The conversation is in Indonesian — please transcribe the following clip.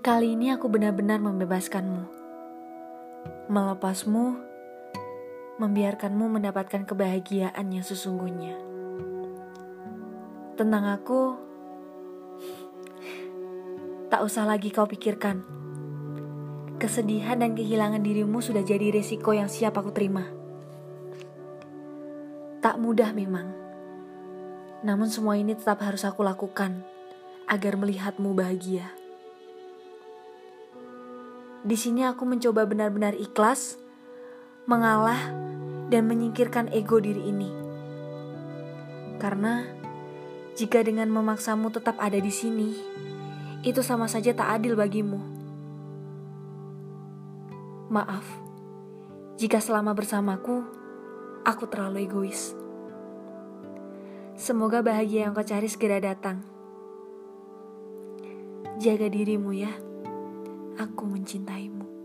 Kali ini aku benar-benar membebaskanmu. Melepasmu, membiarkanmu mendapatkan kebahagiaan yang sesungguhnya. Tentang aku, tak usah lagi kau pikirkan. Kesedihan dan kehilangan dirimu sudah jadi resiko yang siap aku terima. Tak mudah memang. Namun semua ini tetap harus aku lakukan agar melihatmu bahagia. Di sini aku mencoba benar-benar ikhlas, mengalah, dan menyingkirkan ego diri ini. Karena jika dengan memaksamu tetap ada di sini, itu sama saja tak adil bagimu. Maaf, jika selama bersamaku, aku terlalu egois. Semoga bahagia yang kau cari segera datang. Jaga dirimu ya aku mencintaimu.